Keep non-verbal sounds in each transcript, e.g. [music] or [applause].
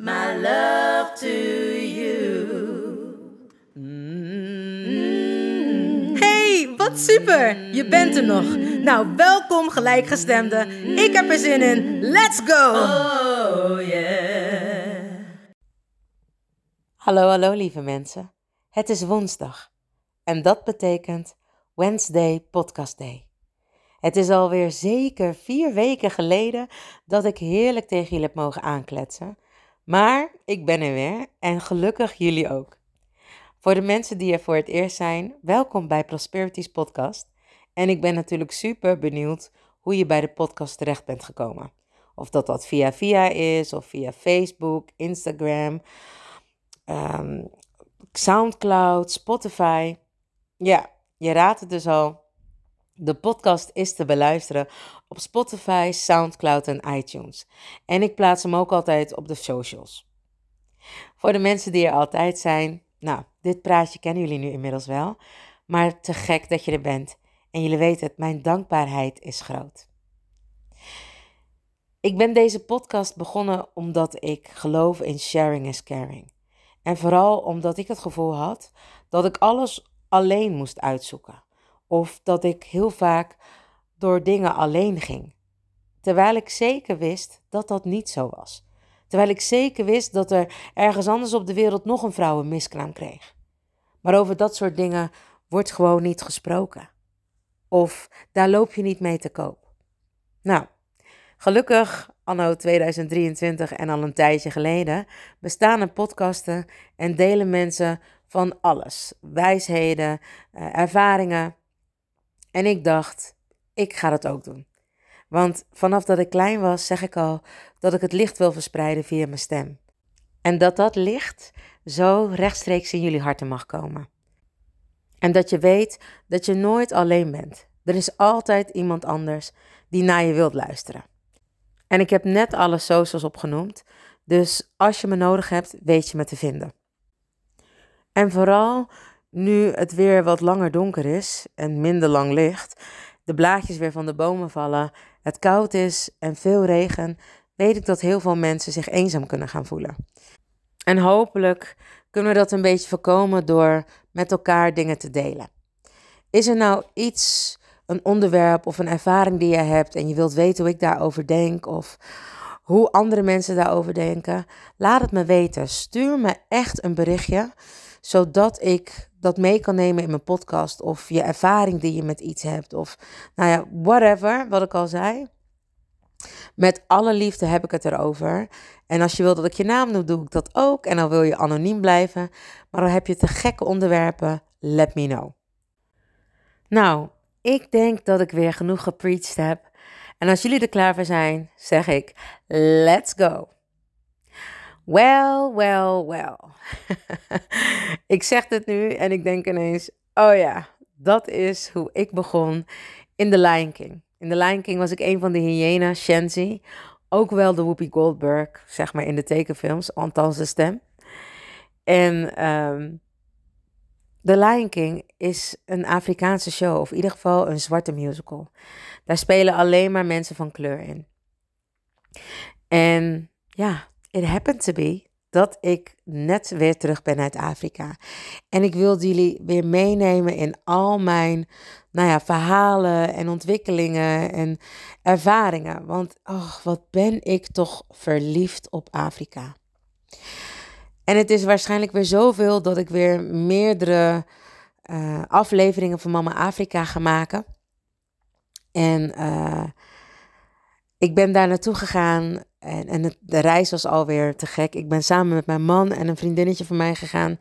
my love to you. Hey, wat super! Je bent er nog. Nou, welkom gelijkgestemde. Ik heb er zin in. Let's go! Oh yeah. Hallo, hallo lieve mensen. Het is woensdag. En dat betekent Wednesday Podcast Day. Het is alweer zeker vier weken geleden dat ik heerlijk tegen jullie heb mogen aankletsen. Maar ik ben er weer en gelukkig jullie ook. Voor de mensen die er voor het eerst zijn, welkom bij Prosperities Podcast. En ik ben natuurlijk super benieuwd hoe je bij de podcast terecht bent gekomen. Of dat dat via via is, of via Facebook, Instagram, ehm, Soundcloud, Spotify. Ja, je raadt het dus al. De podcast is te beluisteren op Spotify, Soundcloud en iTunes. En ik plaats hem ook altijd op de socials. Voor de mensen die er altijd zijn, nou, dit praatje kennen jullie nu inmiddels wel. Maar te gek dat je er bent. En jullie weten het, mijn dankbaarheid is groot. Ik ben deze podcast begonnen omdat ik geloof in sharing is caring. En vooral omdat ik het gevoel had dat ik alles alleen moest uitzoeken. Of dat ik heel vaak door dingen alleen ging. Terwijl ik zeker wist dat dat niet zo was. Terwijl ik zeker wist dat er ergens anders op de wereld nog een vrouw een miskraam kreeg. Maar over dat soort dingen wordt gewoon niet gesproken. Of daar loop je niet mee te koop. Nou, gelukkig, anno 2023 en al een tijdje geleden, bestaan er podcasten en delen mensen van alles. Wijsheden, eh, ervaringen. En ik dacht, ik ga dat ook doen. Want vanaf dat ik klein was, zeg ik al dat ik het licht wil verspreiden via mijn stem. En dat dat licht zo rechtstreeks in jullie harten mag komen. En dat je weet dat je nooit alleen bent. Er is altijd iemand anders die naar je wilt luisteren. En ik heb net alle socials opgenoemd, dus als je me nodig hebt, weet je me te vinden. En vooral nu het weer wat langer donker is en minder lang licht, de blaadjes weer van de bomen vallen, het koud is en veel regen, weet ik dat heel veel mensen zich eenzaam kunnen gaan voelen. En hopelijk kunnen we dat een beetje voorkomen door met elkaar dingen te delen. Is er nou iets, een onderwerp of een ervaring die je hebt en je wilt weten hoe ik daarover denk of hoe andere mensen daarover denken? Laat het me weten. Stuur me echt een berichtje, zodat ik dat mee kan nemen in mijn podcast of je ervaring die je met iets hebt of nou ja, whatever, wat ik al zei. Met alle liefde heb ik het erover. En als je wilt dat ik je naam doe, doe ik dat ook. En dan wil je anoniem blijven. Maar dan heb je te gekke onderwerpen, let me know. Nou, ik denk dat ik weer genoeg gepreached heb. En als jullie er klaar voor zijn, zeg ik: let's go. Well, well, well. [laughs] ik zeg dit nu en ik denk ineens: oh ja, dat is hoe ik begon in The Lion King. In The Lion King was ik een van de hyena's, Shenzi. Ook wel de Whoopi Goldberg, zeg maar in de tekenfilms, althans de stem. En um, The Lion King is een Afrikaanse show, of in ieder geval een zwarte musical. Daar spelen alleen maar mensen van kleur in. En ja, it happened to be dat ik net weer terug ben uit Afrika. En ik wilde jullie weer meenemen in al mijn nou ja, verhalen en ontwikkelingen en ervaringen. Want oh, wat ben ik toch verliefd op Afrika. En het is waarschijnlijk weer zoveel dat ik weer meerdere uh, afleveringen van Mama Afrika ga maken. En uh, ik ben daar naartoe gegaan en, en de reis was alweer te gek. Ik ben samen met mijn man en een vriendinnetje van mij gegaan,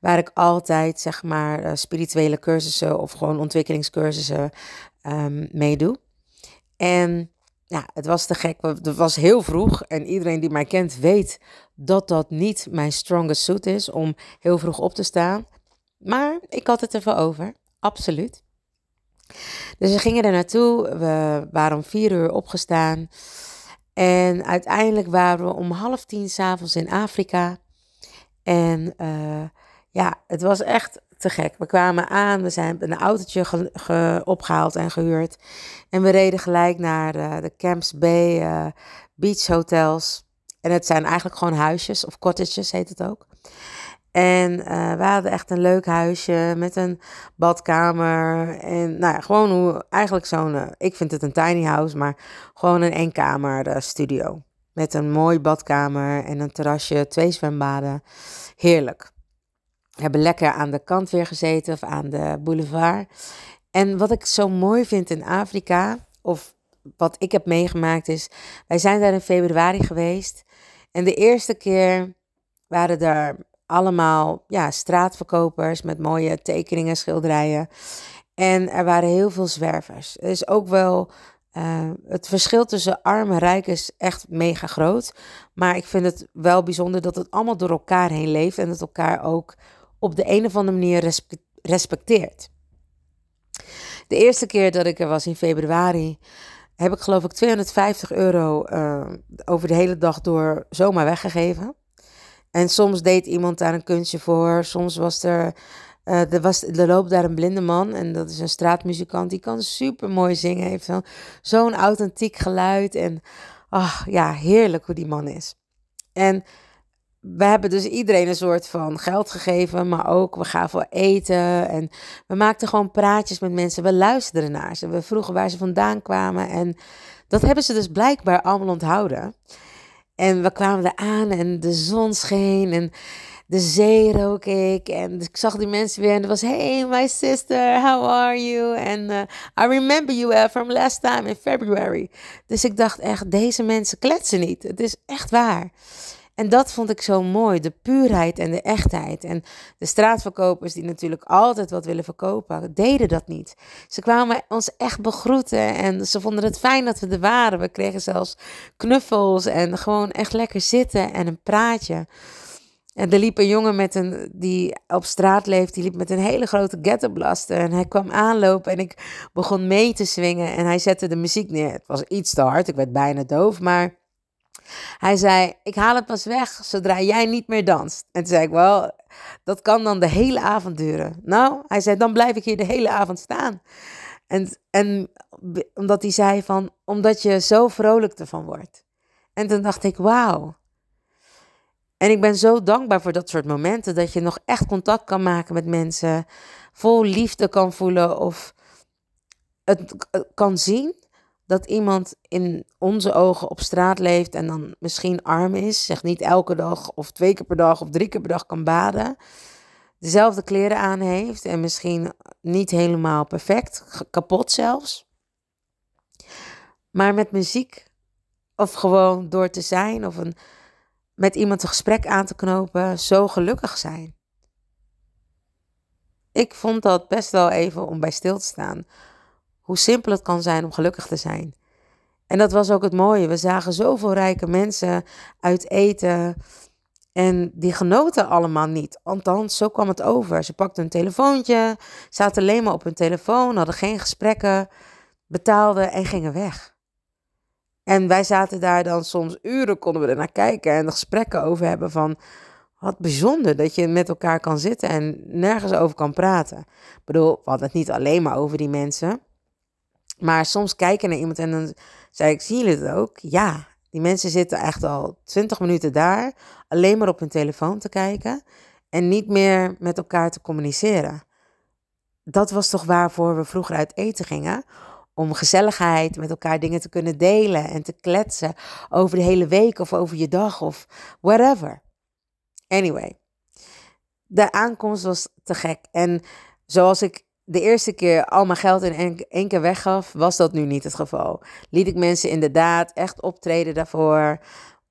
waar ik altijd zeg maar uh, spirituele cursussen of gewoon ontwikkelingscursussen um, meedoe. En ja, het was te gek. Het was heel vroeg en iedereen die mij kent weet dat dat niet mijn strongest suit is om heel vroeg op te staan. Maar ik had het ervoor over, absoluut. Dus we gingen er naartoe. We waren om vier uur opgestaan. En uiteindelijk waren we om half tien s'avonds in Afrika. En uh, ja, het was echt te gek. We kwamen aan, we zijn een autootje ge, opgehaald en gehuurd. En we reden gelijk naar de, de Camps Bay uh, Beach Hotels. En het zijn eigenlijk gewoon huisjes, of cottages heet het ook. En uh, we hadden echt een leuk huisje met een badkamer. En nou ja, gewoon hoe, eigenlijk zo'n, uh, ik vind het een tiny house, maar gewoon een eenkamer studio. Met een mooi badkamer en een terrasje, twee zwembaden. Heerlijk. We hebben lekker aan de kant weer gezeten of aan de boulevard. En wat ik zo mooi vind in Afrika, of wat ik heb meegemaakt, is: wij zijn daar in februari geweest. En de eerste keer waren er allemaal ja, straatverkopers met mooie tekeningen, schilderijen. En er waren heel veel zwervers. Er is ook wel. Uh, het verschil tussen arm en rijk is echt mega groot. Maar ik vind het wel bijzonder dat het allemaal door elkaar heen leeft en het elkaar ook op de een of andere manier respecteert. De eerste keer dat ik er was in februari, heb ik geloof ik 250 euro uh, over de hele dag door zomaar weggegeven. En soms deed iemand daar een kunstje voor. Soms was er, uh, er, was, er loopt daar een blinde man. En dat is een straatmuzikant. Die kan super mooi zingen. Heeft zo'n authentiek geluid. En ach, ja, heerlijk hoe die man is. En we hebben dus iedereen een soort van geld gegeven, maar ook we gaven eten en we maakten gewoon praatjes met mensen. We luisterden naar ze, we vroegen waar ze vandaan kwamen en dat hebben ze dus blijkbaar allemaal onthouden. En we kwamen er aan en de zon scheen en de zee rook ik. En ik zag die mensen weer en het was, hey, my sister, how are you? En uh, I remember you uh, from last time in February. Dus ik dacht echt, deze mensen kletsen niet. Het is echt waar. En dat vond ik zo mooi, de puurheid en de echtheid. En de straatverkopers die natuurlijk altijd wat willen verkopen, deden dat niet. Ze kwamen ons echt begroeten en ze vonden het fijn dat we er waren. We kregen zelfs knuffels en gewoon echt lekker zitten en een praatje. En er liep een jongen met een, die op straat leeft, die liep met een hele grote ghetto-blaster. En hij kwam aanlopen en ik begon mee te swingen en hij zette de muziek neer. Het was iets te hard, ik werd bijna doof, maar hij zei: Ik haal het pas weg zodra jij niet meer danst. En toen zei ik: Wel, dat kan dan de hele avond duren. Nou, hij zei: Dan blijf ik hier de hele avond staan. En, en omdat hij zei: van, Omdat je zo vrolijk ervan wordt. En toen dacht ik: Wauw. En ik ben zo dankbaar voor dat soort momenten. Dat je nog echt contact kan maken met mensen. Vol liefde kan voelen. Of het kan zien dat iemand in onze ogen op straat leeft en dan misschien arm is, zeg niet elke dag of twee keer per dag of drie keer per dag kan baden, dezelfde kleren aan heeft en misschien niet helemaal perfect, kapot zelfs, maar met muziek of gewoon door te zijn of een, met iemand een gesprek aan te knopen, zo gelukkig zijn. Ik vond dat best wel even om bij stil te staan hoe simpel het kan zijn om gelukkig te zijn. En dat was ook het mooie. We zagen zoveel rijke mensen uit eten. En die genoten allemaal niet. Althans, zo kwam het over. Ze pakten een telefoontje, zaten alleen maar op hun telefoon, hadden geen gesprekken, betaalden en gingen weg. En wij zaten daar dan soms uren, konden we er naar kijken en er gesprekken over hebben van... Wat bijzonder dat je met elkaar kan zitten en nergens over kan praten. Ik bedoel, we hadden het niet alleen maar over die mensen. Maar soms kijken naar iemand en dan zei ik, zien jullie het ook? Ja, die mensen zitten echt al 20 minuten daar, alleen maar op hun telefoon te kijken en niet meer met elkaar te communiceren. Dat was toch waarvoor we vroeger uit eten gingen? Om gezelligheid, met elkaar dingen te kunnen delen en te kletsen over de hele week of over je dag of whatever. Anyway, de aankomst was te gek. En zoals ik de eerste keer al mijn geld in één keer weggaf, was dat nu niet het geval. Liet ik mensen inderdaad echt optreden daarvoor.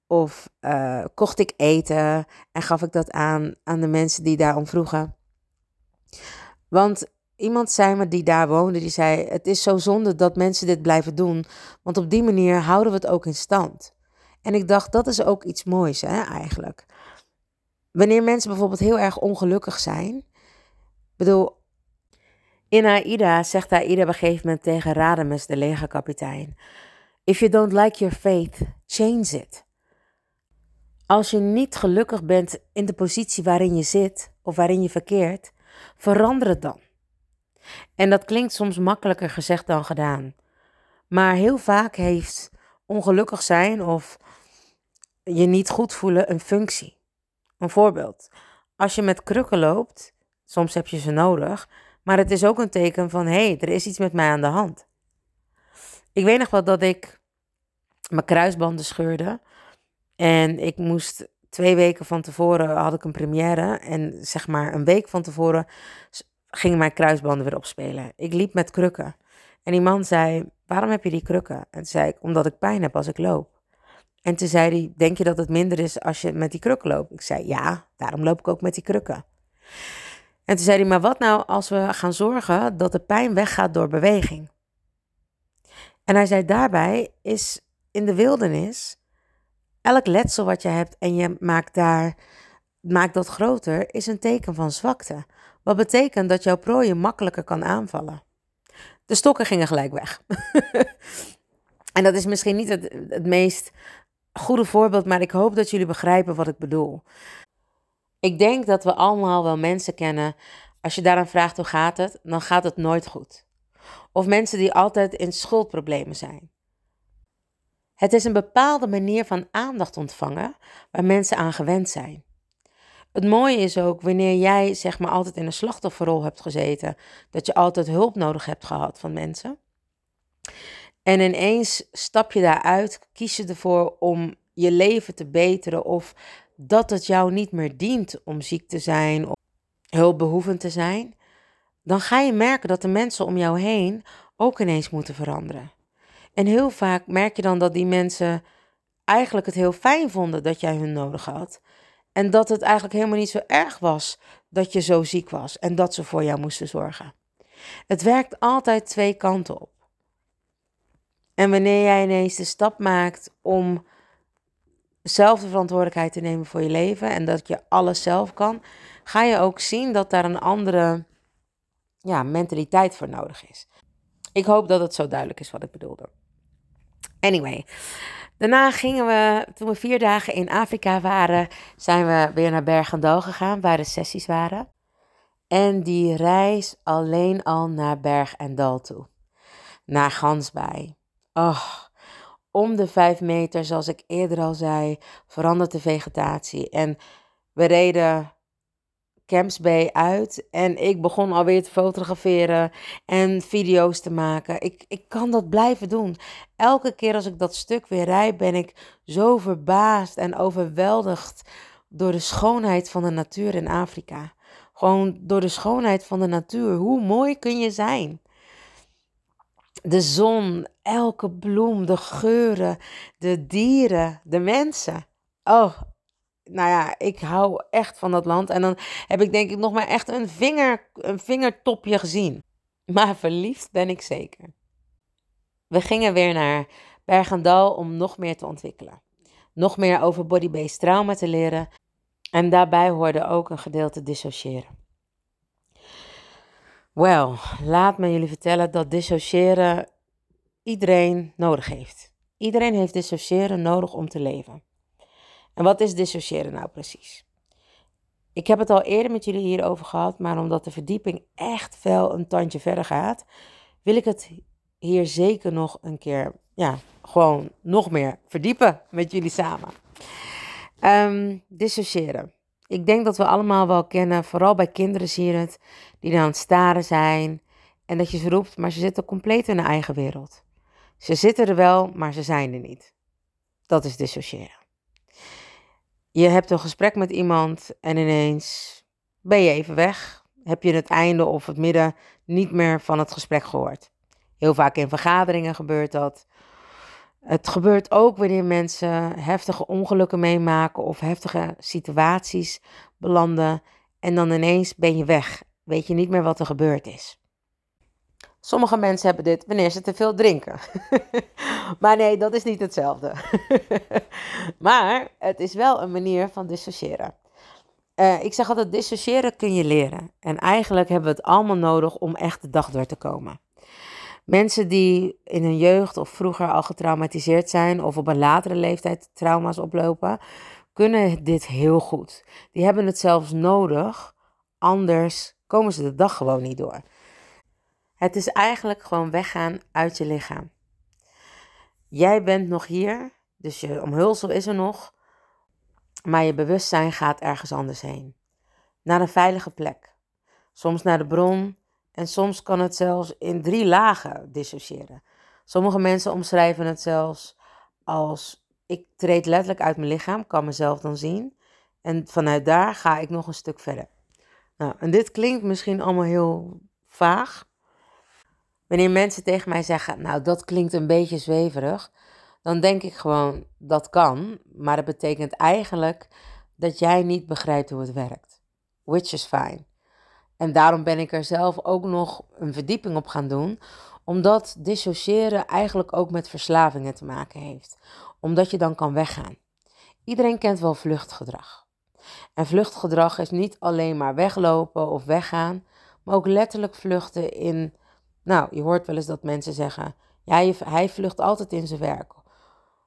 Of uh, kocht ik eten en gaf ik dat aan aan de mensen die daarom vroegen. Want iemand zei me die daar woonde, die zei: Het is zo zonde dat mensen dit blijven doen, want op die manier houden we het ook in stand. En ik dacht, dat is ook iets moois hè, eigenlijk. Wanneer mensen bijvoorbeeld heel erg ongelukkig zijn. bedoel, in Aida zegt Aida op een gegeven moment tegen Radames, de legerkapitein: If you don't like your faith, change it. Als je niet gelukkig bent in de positie waarin je zit of waarin je verkeert, verander het dan. En dat klinkt soms makkelijker gezegd dan gedaan. Maar heel vaak heeft ongelukkig zijn of je niet goed voelen een functie. Een voorbeeld. Als je met krukken loopt, soms heb je ze nodig, maar het is ook een teken van hé, hey, er is iets met mij aan de hand. Ik weet nog wel dat ik mijn kruisbanden scheurde en ik moest twee weken van tevoren had ik een première en zeg maar een week van tevoren gingen mijn kruisbanden weer opspelen. Ik liep met krukken en die man zei: "Waarom heb je die krukken?" En toen zei ik: "Omdat ik pijn heb als ik loop." En toen zei hij: Denk je dat het minder is als je met die krukken loopt? Ik zei: Ja, daarom loop ik ook met die krukken. En toen zei hij: Maar wat nou als we gaan zorgen dat de pijn weggaat door beweging? En hij zei: Daarbij is in de wildernis elk letsel wat je hebt en je maakt daar maakt dat groter, is een teken van zwakte. Wat betekent dat jouw prooi je makkelijker kan aanvallen. De stokken gingen gelijk weg. [laughs] en dat is misschien niet het, het meest goede voorbeeld, maar ik hoop dat jullie begrijpen wat ik bedoel. Ik denk dat we allemaal wel mensen kennen. Als je daaraan vraagt hoe gaat het, dan gaat het nooit goed. Of mensen die altijd in schuldproblemen zijn. Het is een bepaalde manier van aandacht ontvangen waar mensen aan gewend zijn. Het mooie is ook wanneer jij zeg maar altijd in een slachtofferrol hebt gezeten, dat je altijd hulp nodig hebt gehad van mensen. En ineens stap je daaruit, kies je ervoor om je leven te beteren of dat het jou niet meer dient om ziek te zijn of hulpbehoevend te zijn, dan ga je merken dat de mensen om jou heen ook ineens moeten veranderen. En heel vaak merk je dan dat die mensen eigenlijk het heel fijn vonden dat jij hun nodig had. En dat het eigenlijk helemaal niet zo erg was dat je zo ziek was en dat ze voor jou moesten zorgen. Het werkt altijd twee kanten op. En wanneer jij ineens de stap maakt om zelf de verantwoordelijkheid te nemen voor je leven en dat je alles zelf kan, ga je ook zien dat daar een andere ja, mentaliteit voor nodig is. Ik hoop dat het zo duidelijk is wat ik bedoelde. Anyway, daarna gingen we, toen we vier dagen in Afrika waren, zijn we weer naar Bergendal gegaan, waar de sessies waren. En die reis alleen al naar Berg en Dal toe. Naar Gansbaai. Oh, om de vijf meter, zoals ik eerder al zei, verandert de vegetatie. En we reden Camps Bay uit en ik begon alweer te fotograferen en video's te maken. Ik, ik kan dat blijven doen. Elke keer als ik dat stuk weer rijd, ben ik zo verbaasd en overweldigd door de schoonheid van de natuur in Afrika. Gewoon door de schoonheid van de natuur. Hoe mooi kun je zijn? De zon, elke bloem, de geuren, de dieren, de mensen. Oh, nou ja, ik hou echt van dat land. En dan heb ik denk ik nog maar echt een, vinger, een vingertopje gezien. Maar verliefd ben ik zeker. We gingen weer naar Bergendal om nog meer te ontwikkelen. Nog meer over body-based trauma te leren. En daarbij hoorde ook een gedeelte dissociëren. Wel, laat me jullie vertellen dat dissociëren iedereen nodig heeft. Iedereen heeft dissociëren nodig om te leven. En wat is dissociëren nou precies? Ik heb het al eerder met jullie hierover gehad, maar omdat de verdieping echt wel een tandje verder gaat, wil ik het hier zeker nog een keer, ja, gewoon nog meer verdiepen met jullie samen. Um, dissociëren. Ik denk dat we allemaal wel kennen, vooral bij kinderen zie je het, die dan aan het staren zijn. En dat je ze roept, maar ze zitten compleet in hun eigen wereld. Ze zitten er wel, maar ze zijn er niet. Dat is dissociëren. Je hebt een gesprek met iemand en ineens ben je even weg. Heb je het einde of het midden niet meer van het gesprek gehoord. Heel vaak in vergaderingen gebeurt dat. Het gebeurt ook wanneer mensen heftige ongelukken meemaken of heftige situaties belanden en dan ineens ben je weg. Weet je niet meer wat er gebeurd is. Sommige mensen hebben dit wanneer ze te veel drinken. [laughs] maar nee, dat is niet hetzelfde. [laughs] maar het is wel een manier van dissociëren. Uh, ik zeg altijd, dissociëren kun je leren. En eigenlijk hebben we het allemaal nodig om echt de dag door te komen. Mensen die in hun jeugd of vroeger al getraumatiseerd zijn of op een latere leeftijd trauma's oplopen, kunnen dit heel goed. Die hebben het zelfs nodig, anders komen ze de dag gewoon niet door. Het is eigenlijk gewoon weggaan uit je lichaam. Jij bent nog hier, dus je omhulsel is er nog, maar je bewustzijn gaat ergens anders heen. Naar een veilige plek. Soms naar de bron en soms kan het zelfs in drie lagen dissociëren. Sommige mensen omschrijven het zelfs als ik treed letterlijk uit mijn lichaam, kan mezelf dan zien. En vanuit daar ga ik nog een stuk verder. Nou, en dit klinkt misschien allemaal heel vaag. Wanneer mensen tegen mij zeggen, nou dat klinkt een beetje zweverig, dan denk ik gewoon dat kan, maar dat betekent eigenlijk dat jij niet begrijpt hoe het werkt. Which is fine. En daarom ben ik er zelf ook nog een verdieping op gaan doen, omdat dissociëren eigenlijk ook met verslavingen te maken heeft. Omdat je dan kan weggaan. Iedereen kent wel vluchtgedrag. En vluchtgedrag is niet alleen maar weglopen of weggaan, maar ook letterlijk vluchten in. Nou, je hoort wel eens dat mensen zeggen: ja, hij vlucht altijd in zijn werk.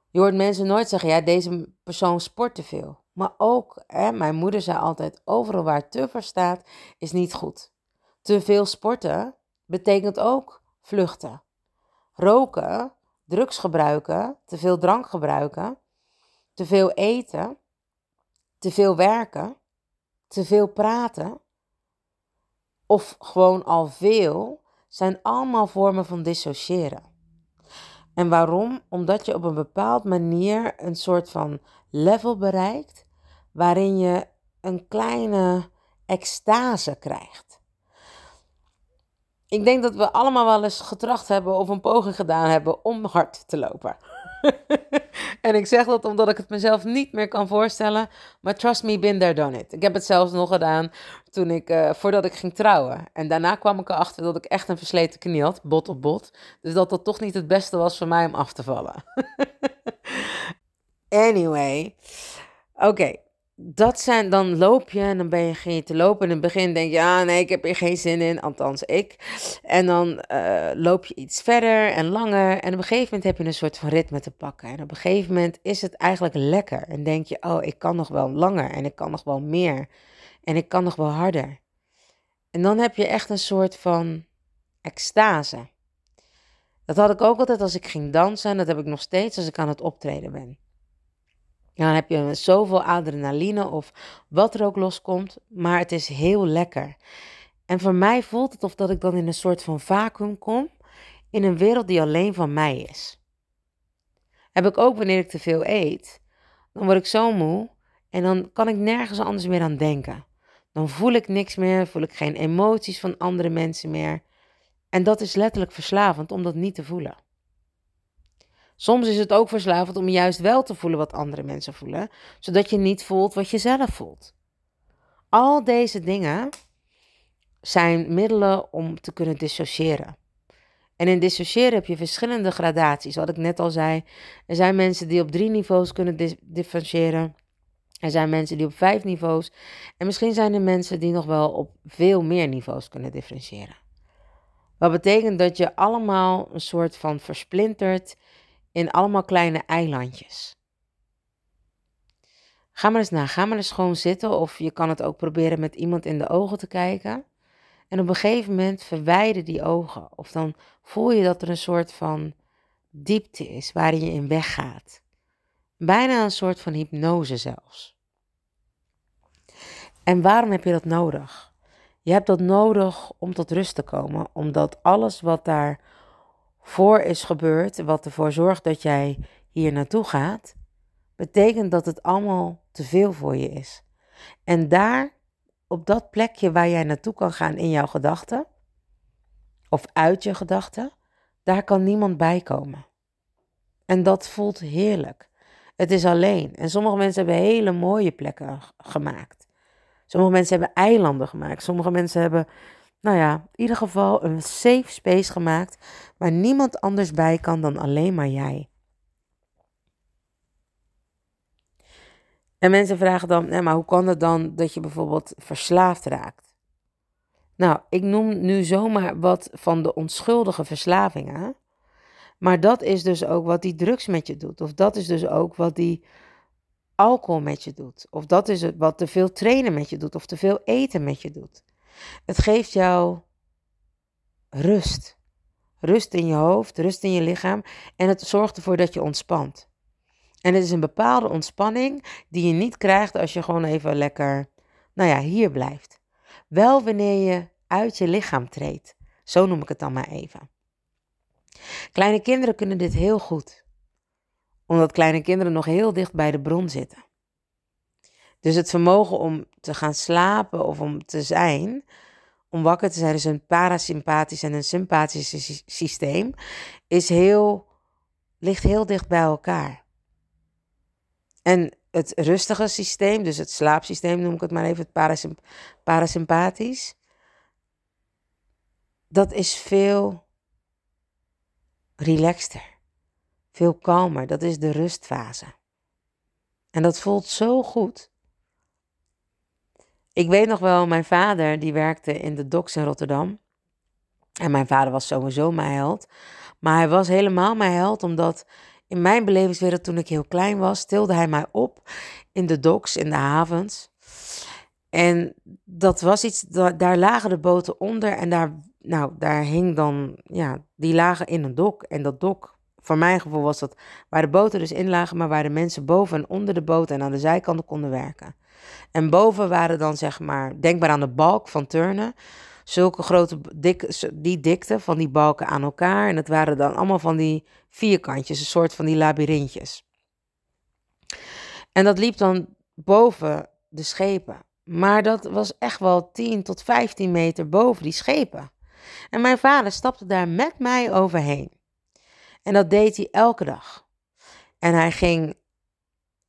Je hoort mensen nooit zeggen, ja, deze persoon sport te veel. Maar ook, hè, mijn moeder zei altijd, overal waar te voor staat, is niet goed. Te veel sporten betekent ook vluchten. Roken, drugs gebruiken, te veel drank gebruiken, te veel eten, te veel werken, te veel praten, of gewoon al veel, zijn allemaal vormen van dissociëren. En waarom? Omdat je op een bepaald manier een soort van level bereikt waarin je een kleine extase krijgt. Ik denk dat we allemaal wel eens getracht hebben of een poging gedaan hebben om hard te lopen. [laughs] en ik zeg dat omdat ik het mezelf niet meer kan voorstellen. Maar trust me, been there, done it. Ik heb het zelfs nog gedaan toen ik, uh, voordat ik ging trouwen. En daarna kwam ik erachter dat ik echt een versleten knie had, bot op bot. Dus dat dat toch niet het beste was voor mij om af te vallen. [laughs] anyway, oké dat zijn, dan loop je en dan ben je, geen te lopen. In het begin denk je, ja, nee, ik heb hier geen zin in, althans ik. En dan uh, loop je iets verder en langer. En op een gegeven moment heb je een soort van ritme te pakken. En op een gegeven moment is het eigenlijk lekker. En denk je, oh, ik kan nog wel langer en ik kan nog wel meer. En ik kan nog wel harder. En dan heb je echt een soort van extase. Dat had ik ook altijd als ik ging dansen. En dat heb ik nog steeds als ik aan het optreden ben. Dan heb je zoveel adrenaline of wat er ook loskomt, maar het is heel lekker. En voor mij voelt het of dat ik dan in een soort van vacuüm kom, in een wereld die alleen van mij is. Heb ik ook wanneer ik te veel eet, dan word ik zo moe en dan kan ik nergens anders meer aan denken. Dan voel ik niks meer, voel ik geen emoties van andere mensen meer. En dat is letterlijk verslavend om dat niet te voelen. Soms is het ook verslavend om juist wel te voelen wat andere mensen voelen, zodat je niet voelt wat je zelf voelt. Al deze dingen zijn middelen om te kunnen dissociëren. En in dissociëren heb je verschillende gradaties. Wat ik net al zei, er zijn mensen die op drie niveaus kunnen differentiëren. Er zijn mensen die op vijf niveaus. En misschien zijn er mensen die nog wel op veel meer niveaus kunnen differentiëren. Wat betekent dat je allemaal een soort van versplinterd in allemaal kleine eilandjes. Ga maar eens na, ga maar eens gewoon zitten of je kan het ook proberen met iemand in de ogen te kijken. En op een gegeven moment verwijder die ogen. Of dan voel je dat er een soort van diepte is waarin je in weggaat. Bijna een soort van hypnose zelfs. En waarom heb je dat nodig? Je hebt dat nodig om tot rust te komen, omdat alles wat daar voor is gebeurd, wat ervoor zorgt dat jij hier naartoe gaat, betekent dat het allemaal te veel voor je is. En daar, op dat plekje waar jij naartoe kan gaan in jouw gedachten, of uit je gedachten, daar kan niemand bij komen. En dat voelt heerlijk. Het is alleen. En sommige mensen hebben hele mooie plekken gemaakt. Sommige mensen hebben eilanden gemaakt. Sommige mensen hebben, nou ja, in ieder geval een safe space gemaakt waar niemand anders bij kan dan alleen maar jij. En mensen vragen dan, nee, maar hoe kan het dan dat je bijvoorbeeld verslaafd raakt? Nou, ik noem nu zomaar wat van de onschuldige verslavingen. Maar dat is dus ook wat die drugs met je doet. Of dat is dus ook wat die alcohol met je doet. Of dat is wat te veel trainen met je doet. Of te veel eten met je doet. Het geeft jou rust. Rust in je hoofd, rust in je lichaam. En het zorgt ervoor dat je ontspant. En het is een bepaalde ontspanning die je niet krijgt als je gewoon even lekker, nou ja, hier blijft. Wel wanneer je uit je lichaam treedt. Zo noem ik het dan maar even. Kleine kinderen kunnen dit heel goed, omdat kleine kinderen nog heel dicht bij de bron zitten. Dus het vermogen om te gaan slapen of om te zijn, om wakker te zijn, is een parasympathisch en een sympathisch systeem, is heel, ligt heel dicht bij elkaar. En het rustige systeem, dus het slaapsysteem noem ik het maar even, het parasympathisch, dat is veel relaxter, veel kalmer. Dat is de rustfase. En dat voelt zo goed. Ik weet nog wel, mijn vader die werkte in de docks in Rotterdam. En mijn vader was sowieso mijn held. Maar hij was helemaal mijn held omdat in mijn belevingswereld toen ik heel klein was, tilde hij mij op in de docks, in de havens. En dat was iets, daar lagen de boten onder en daar, nou, daar hing dan, ja, die lagen in een dok. En dat dok, voor mijn gevoel was dat waar de boten dus in lagen, maar waar de mensen boven en onder de boot en aan de zijkanten konden werken. En boven waren dan zeg maar, denkbaar aan de balk van turnen, zulke grote, dik, die dikte van die balken aan elkaar. En het waren dan allemaal van die vierkantjes, een soort van die labyrintjes. En dat liep dan boven de schepen. Maar dat was echt wel 10 tot 15 meter boven die schepen. En mijn vader stapte daar met mij overheen. En dat deed hij elke dag. En hij ging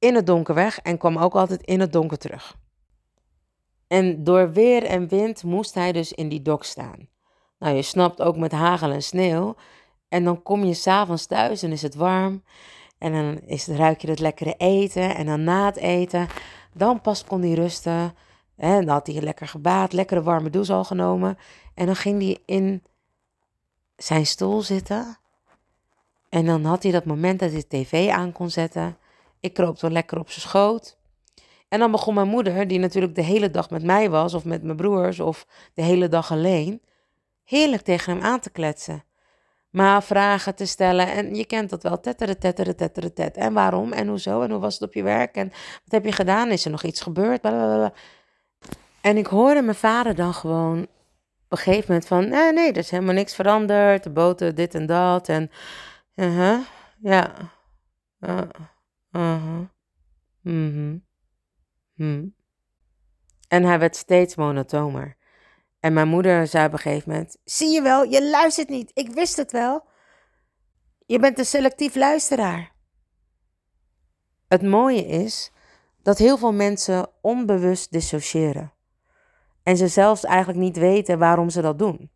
in het donker weg en kwam ook altijd in het donker terug. En door weer en wind moest hij dus in die dok staan. Nou, je snapt ook met hagel en sneeuw. En dan kom je s'avonds thuis en is het warm. En dan is het, ruik je het lekkere eten. En dan na het eten, dan pas kon hij rusten. En dan had hij lekker gebaat, lekkere warme douche al genomen. En dan ging hij in zijn stoel zitten. En dan had hij dat moment dat hij de tv aan kon zetten. Ik kroop dan lekker op zijn schoot. En dan begon mijn moeder, die natuurlijk de hele dag met mij was, of met mijn broers, of de hele dag alleen, heerlijk tegen hem aan te kletsen. Maar vragen te stellen. En je kent dat wel. Tetteren, tetteren, tetteren, tet. En waarom? En hoezo? En hoe was het op je werk? En wat heb je gedaan? Is er nog iets gebeurd? Blablabla. En ik hoorde mijn vader dan gewoon op een gegeven moment van... Nee, nee, er is helemaal niks veranderd. De boten, dit en dat. En... Uh ja. Uh, -huh. Mm -hmm. En hij werd steeds monotomer. En mijn moeder zei op een gegeven moment: Zie je wel, je luistert niet. Ik wist het wel. Je bent een selectief luisteraar. Het mooie is dat heel veel mensen onbewust dissociëren. En ze zelfs eigenlijk niet weten waarom ze dat doen.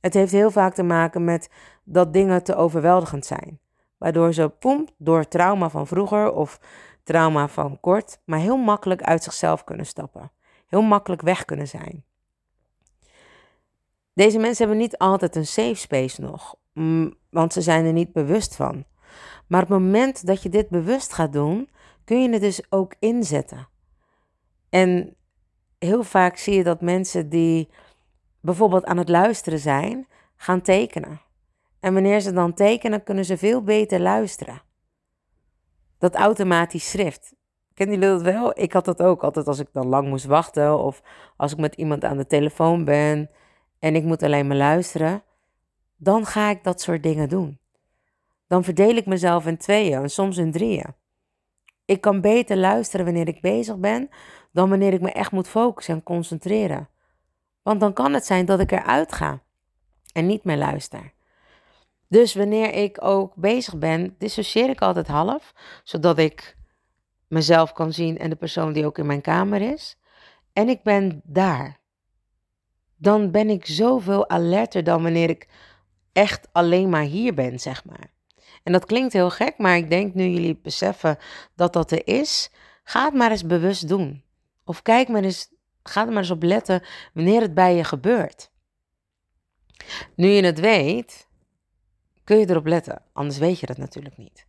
Het heeft heel vaak te maken met dat dingen te overweldigend zijn. Waardoor ze, poem, door trauma van vroeger of trauma van kort, maar heel makkelijk uit zichzelf kunnen stappen. Heel makkelijk weg kunnen zijn. Deze mensen hebben niet altijd een safe space nog, want ze zijn er niet bewust van. Maar op het moment dat je dit bewust gaat doen, kun je het dus ook inzetten. En heel vaak zie je dat mensen die bijvoorbeeld aan het luisteren zijn, gaan tekenen. En wanneer ze dan tekenen, kunnen ze veel beter luisteren. Dat automatisch schrift. Kennen jullie dat wel? Ik had dat ook altijd als ik dan lang moest wachten of als ik met iemand aan de telefoon ben en ik moet alleen maar luisteren, dan ga ik dat soort dingen doen. Dan verdeel ik mezelf in tweeën en soms in drieën. Ik kan beter luisteren wanneer ik bezig ben dan wanneer ik me echt moet focussen en concentreren. Want dan kan het zijn dat ik eruit ga en niet meer luister. Dus wanneer ik ook bezig ben, dissocieer ik altijd half, zodat ik mezelf kan zien en de persoon die ook in mijn kamer is. En ik ben daar. Dan ben ik zoveel alerter dan wanneer ik echt alleen maar hier ben, zeg maar. En dat klinkt heel gek, maar ik denk nu jullie beseffen dat dat er is, ga het maar eens bewust doen. Of kijk maar eens, ga er maar eens op letten wanneer het bij je gebeurt. Nu je het weet, kun je erop letten, anders weet je dat natuurlijk niet.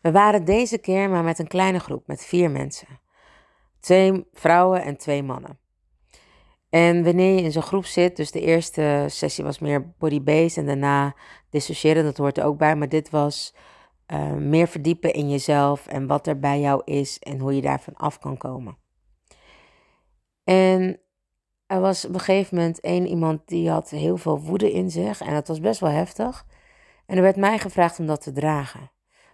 We waren deze keer maar met een kleine groep, met vier mensen. Twee vrouwen en twee mannen. En wanneer je in zo'n groep zit, dus de eerste sessie was meer body-based en daarna dissociëren, dat hoort er ook bij. Maar dit was uh, meer verdiepen in jezelf en wat er bij jou is en hoe je daarvan af kan komen. En er was op een gegeven moment één iemand die had heel veel woede in zich en dat was best wel heftig. En er werd mij gevraagd om dat te dragen.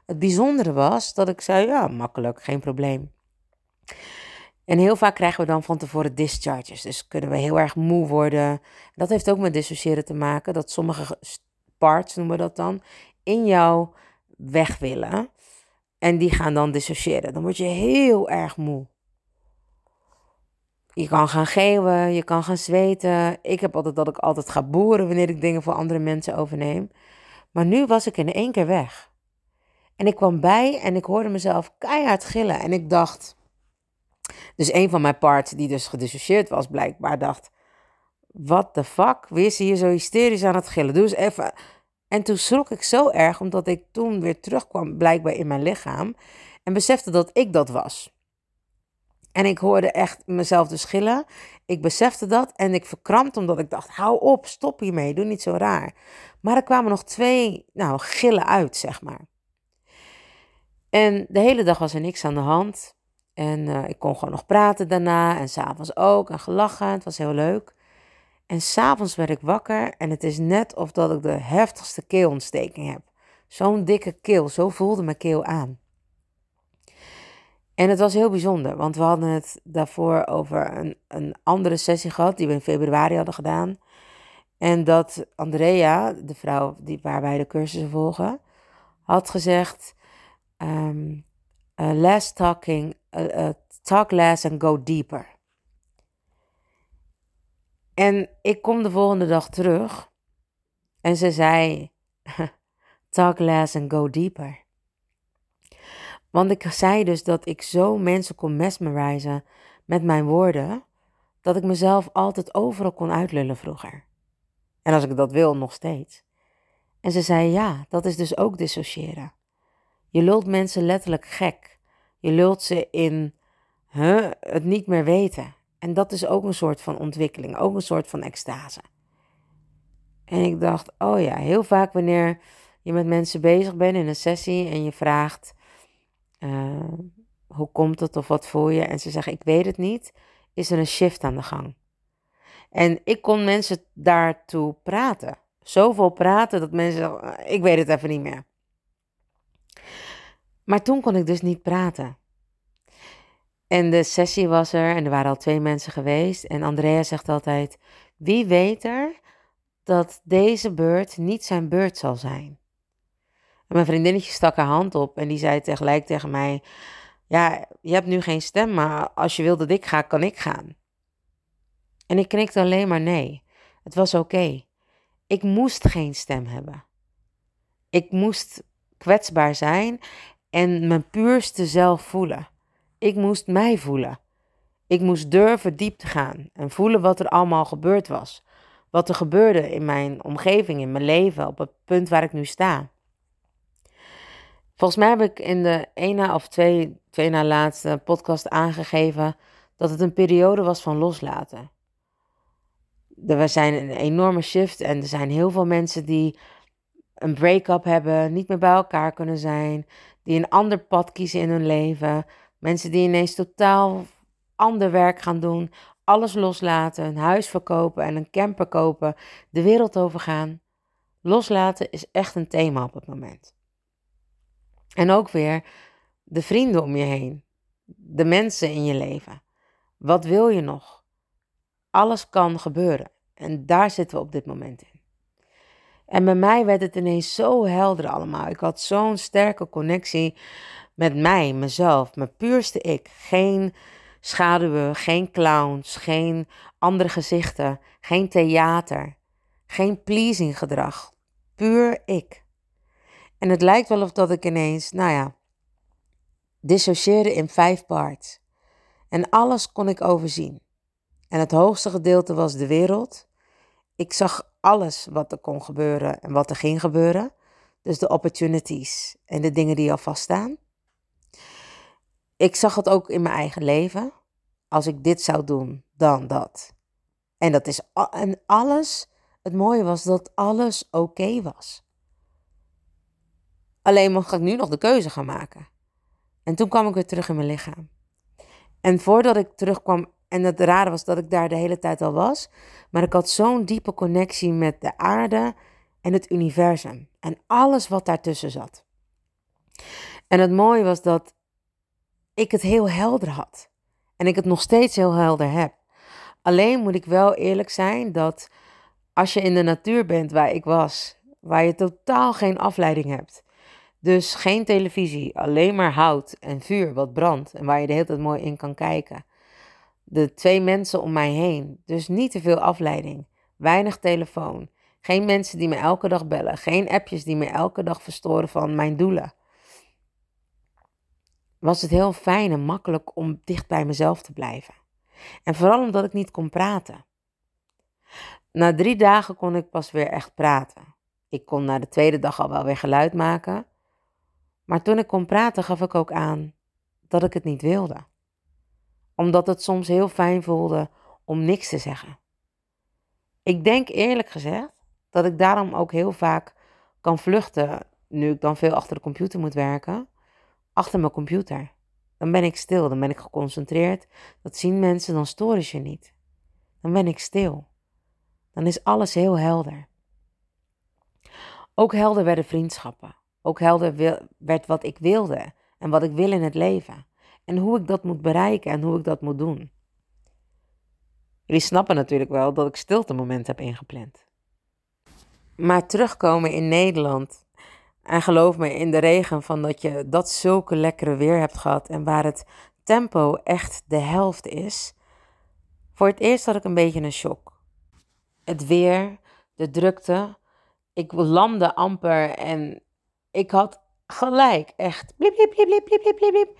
Het bijzondere was dat ik zei, ja, makkelijk, geen probleem. En heel vaak krijgen we dan van tevoren discharges. Dus kunnen we heel erg moe worden. Dat heeft ook met dissociëren te maken. Dat sommige parts, noemen we dat dan, in jou weg willen. En die gaan dan dissociëren. Dan word je heel erg moe. Je kan gaan geeuwen, je kan gaan zweten. Ik heb altijd dat ik altijd ga boeren wanneer ik dingen voor andere mensen overneem. Maar nu was ik in één keer weg. En ik kwam bij en ik hoorde mezelf keihard gillen. En ik dacht, dus een van mijn parts, die dus gedissocieerd was, blijkbaar dacht: What the fuck? Wie is hier zo hysterisch aan het gillen? Doe eens even. En toen schrok ik zo erg, omdat ik toen weer terugkwam, blijkbaar in mijn lichaam. En besefte dat ik dat was. En ik hoorde echt mezelf dus gillen. Ik besefte dat en ik verkrampte omdat ik dacht: hou op, stop hiermee, doe niet zo raar. Maar er kwamen nog twee nou, gillen uit, zeg maar. En de hele dag was er niks aan de hand. En uh, ik kon gewoon nog praten daarna en s'avonds ook en gelachen. Het was heel leuk. En s'avonds werd ik wakker en het is net of dat ik de heftigste keelontsteking heb. Zo'n dikke keel, zo voelde mijn keel aan. En het was heel bijzonder, want we hadden het daarvoor over een, een andere sessie gehad die we in februari hadden gedaan. En dat Andrea, de vrouw die, waar wij de cursussen volgen, had gezegd: um, uh, less talking, uh, talk less and go deeper. En ik kom de volgende dag terug en ze zei: [laughs] talk less and go deeper. Want ik zei dus dat ik zo mensen kon mesmerizen met mijn woorden, dat ik mezelf altijd overal kon uitlullen vroeger. En als ik dat wil, nog steeds. En ze zei: ja, dat is dus ook dissociëren. Je lult mensen letterlijk gek. Je lult ze in het niet meer weten. En dat is ook een soort van ontwikkeling, ook een soort van extase. En ik dacht, oh ja, heel vaak wanneer je met mensen bezig bent in een sessie en je vraagt, uh, hoe komt het of wat voel je? En ze zeggen, ik weet het niet, is er een shift aan de gang. En ik kon mensen daartoe praten. Zoveel praten dat mensen zeggen, ik weet het even niet meer. Maar toen kon ik dus niet praten. En de sessie was er en er waren al twee mensen geweest. En Andrea zegt altijd: Wie weet er dat deze beurt niet zijn beurt zal zijn? Mijn vriendinnetje stak haar hand op en die zei tegelijk tegen mij: Ja, je hebt nu geen stem, maar als je wil dat ik ga, kan ik gaan. En ik knikte alleen maar nee. Het was oké. Ik moest geen stem hebben. Ik moest kwetsbaar zijn en mijn puurste zelf voelen. Ik moest mij voelen. Ik moest durven diep te gaan en voelen wat er allemaal gebeurd was. Wat er gebeurde in mijn omgeving, in mijn leven, op het punt waar ik nu sta. Volgens mij heb ik in de ene of twee, twee na laatste podcast aangegeven dat het een periode was van loslaten. Er zijn een enorme shift en er zijn heel veel mensen die een break-up hebben, niet meer bij elkaar kunnen zijn, die een ander pad kiezen in hun leven. Mensen die ineens totaal ander werk gaan doen, alles loslaten, een huis verkopen en een camper kopen, de wereld overgaan. Loslaten is echt een thema op het moment. En ook weer de vrienden om je heen, de mensen in je leven. Wat wil je nog? Alles kan gebeuren. En daar zitten we op dit moment in. En bij mij werd het ineens zo helder allemaal. Ik had zo'n sterke connectie met mij, mezelf, mijn puurste ik. Geen schaduwen, geen clowns, geen andere gezichten, geen theater, geen pleasing gedrag. Puur ik. En het lijkt wel of dat ik ineens, nou ja, dissocieerde in vijf parts. En alles kon ik overzien. En het hoogste gedeelte was de wereld. Ik zag alles wat er kon gebeuren en wat er ging gebeuren. Dus de opportunities en de dingen die al vaststaan. Ik zag het ook in mijn eigen leven. Als ik dit zou doen, dan dat. En dat is en alles. Het mooie was dat alles oké was. Alleen mocht ik nu nog de keuze gaan maken. En toen kwam ik weer terug in mijn lichaam. En voordat ik terugkwam, en het rare was dat ik daar de hele tijd al was, maar ik had zo'n diepe connectie met de aarde en het universum en alles wat daartussen zat. En het mooie was dat ik het heel helder had. En ik het nog steeds heel helder heb. Alleen moet ik wel eerlijk zijn dat als je in de natuur bent waar ik was, waar je totaal geen afleiding hebt, dus geen televisie, alleen maar hout en vuur wat brandt en waar je de hele tijd mooi in kan kijken. De twee mensen om mij heen, dus niet te veel afleiding, weinig telefoon, geen mensen die me elke dag bellen, geen appjes die me elke dag verstoren van mijn doelen. Was het heel fijn en makkelijk om dicht bij mezelf te blijven. En vooral omdat ik niet kon praten. Na drie dagen kon ik pas weer echt praten. Ik kon na de tweede dag al wel weer geluid maken, maar toen ik kon praten, gaf ik ook aan dat ik het niet wilde. Omdat het soms heel fijn voelde om niks te zeggen. Ik denk eerlijk gezegd dat ik daarom ook heel vaak kan vluchten, nu ik dan veel achter de computer moet werken, achter mijn computer. Dan ben ik stil, dan ben ik geconcentreerd. Dat zien mensen, dan storen ze je niet. Dan ben ik stil. Dan is alles heel helder. Ook helder werden vriendschappen ook helder werd wat ik wilde en wat ik wil in het leven. En hoe ik dat moet bereiken en hoe ik dat moet doen. Jullie snappen natuurlijk wel dat ik stilte moment heb ingepland. Maar terugkomen in Nederland. En geloof me, in de regen van dat je dat zulke lekkere weer hebt gehad. En waar het tempo echt de helft is. Voor het eerst had ik een beetje een shock. Het weer, de drukte. Ik landde amper en ik had gelijk echt bliep, bliep, bliep, bliep, bliep, bliep, bliep,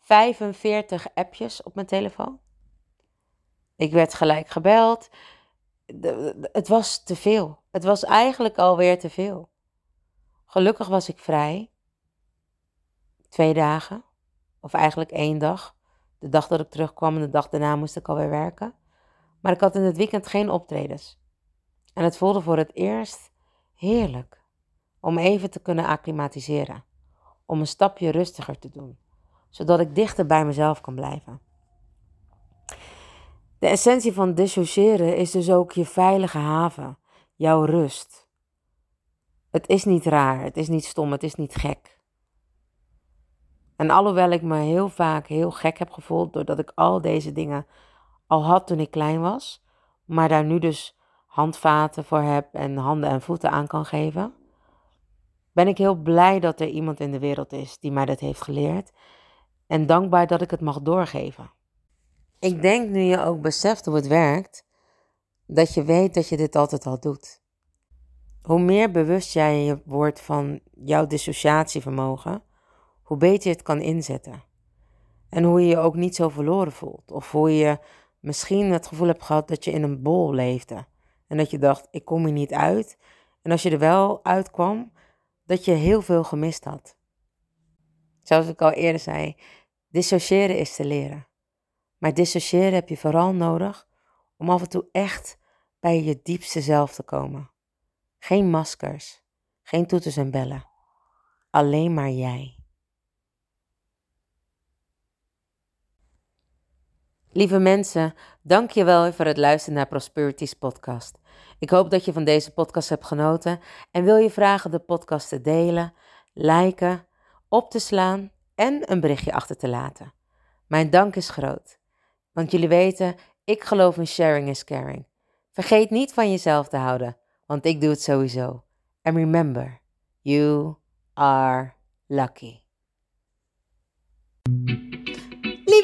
45 appjes op mijn telefoon. Ik werd gelijk gebeld. het was te veel. Het was eigenlijk alweer te veel. Gelukkig was ik vrij. Twee dagen. Of eigenlijk één dag. De dag dat ik terugkwam en de dag daarna moest ik alweer werken. Maar ik had in het weekend geen optredens. En het voelde voor het eerst heerlijk om even te kunnen acclimatiseren, om een stapje rustiger te doen, zodat ik dichter bij mezelf kan blijven. De essentie van dissociëren is dus ook je veilige haven, jouw rust. Het is niet raar, het is niet stom, het is niet gek. En alhoewel ik me heel vaak heel gek heb gevoeld doordat ik al deze dingen al had toen ik klein was, maar daar nu dus handvaten voor heb en handen en voeten aan kan geven, ben ik heel blij dat er iemand in de wereld is die mij dat heeft geleerd en dankbaar dat ik het mag doorgeven. Ik denk nu je ook beseft hoe het werkt, dat je weet dat je dit altijd al doet. Hoe meer bewust jij je wordt van jouw dissociatievermogen, hoe beter je het kan inzetten. En hoe je je ook niet zo verloren voelt. Of hoe je misschien het gevoel hebt gehad dat je in een bol leefde. En dat je dacht, ik kom hier niet uit. En als je er wel uitkwam, dat je heel veel gemist had. Zoals ik al eerder zei, dissociëren is te leren. Maar dissociëren heb je vooral nodig om af en toe echt bij je diepste zelf te komen. Geen maskers, geen toeters en bellen. Alleen maar jij. Lieve mensen, dank je wel voor het luisteren naar Prosperities podcast. Ik hoop dat je van deze podcast hebt genoten en wil je vragen de podcast te delen, liken, op te slaan en een berichtje achter te laten. Mijn dank is groot, want jullie weten, ik geloof in sharing is caring. Vergeet niet van jezelf te houden, want ik doe het sowieso. And remember, you are lucky.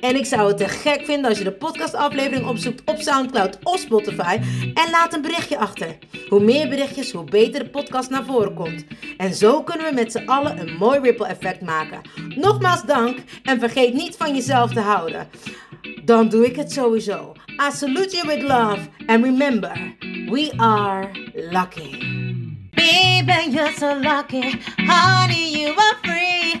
En ik zou het te gek vinden als je de podcastaflevering opzoekt op Soundcloud of Spotify en laat een berichtje achter. Hoe meer berichtjes, hoe beter de podcast naar voren komt. En zo kunnen we met z'n allen een mooi ripple effect maken. Nogmaals dank en vergeet niet van jezelf te houden. Dan doe ik het sowieso. I salute you with love and remember, we are lucky. Baby, you're so lucky. Honey, you are free.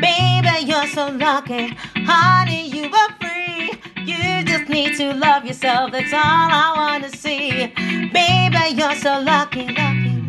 Baby, you're so lucky. Honey, you are free. You just need to love yourself. That's all I wanna see. Baby, you're so lucky, lucky,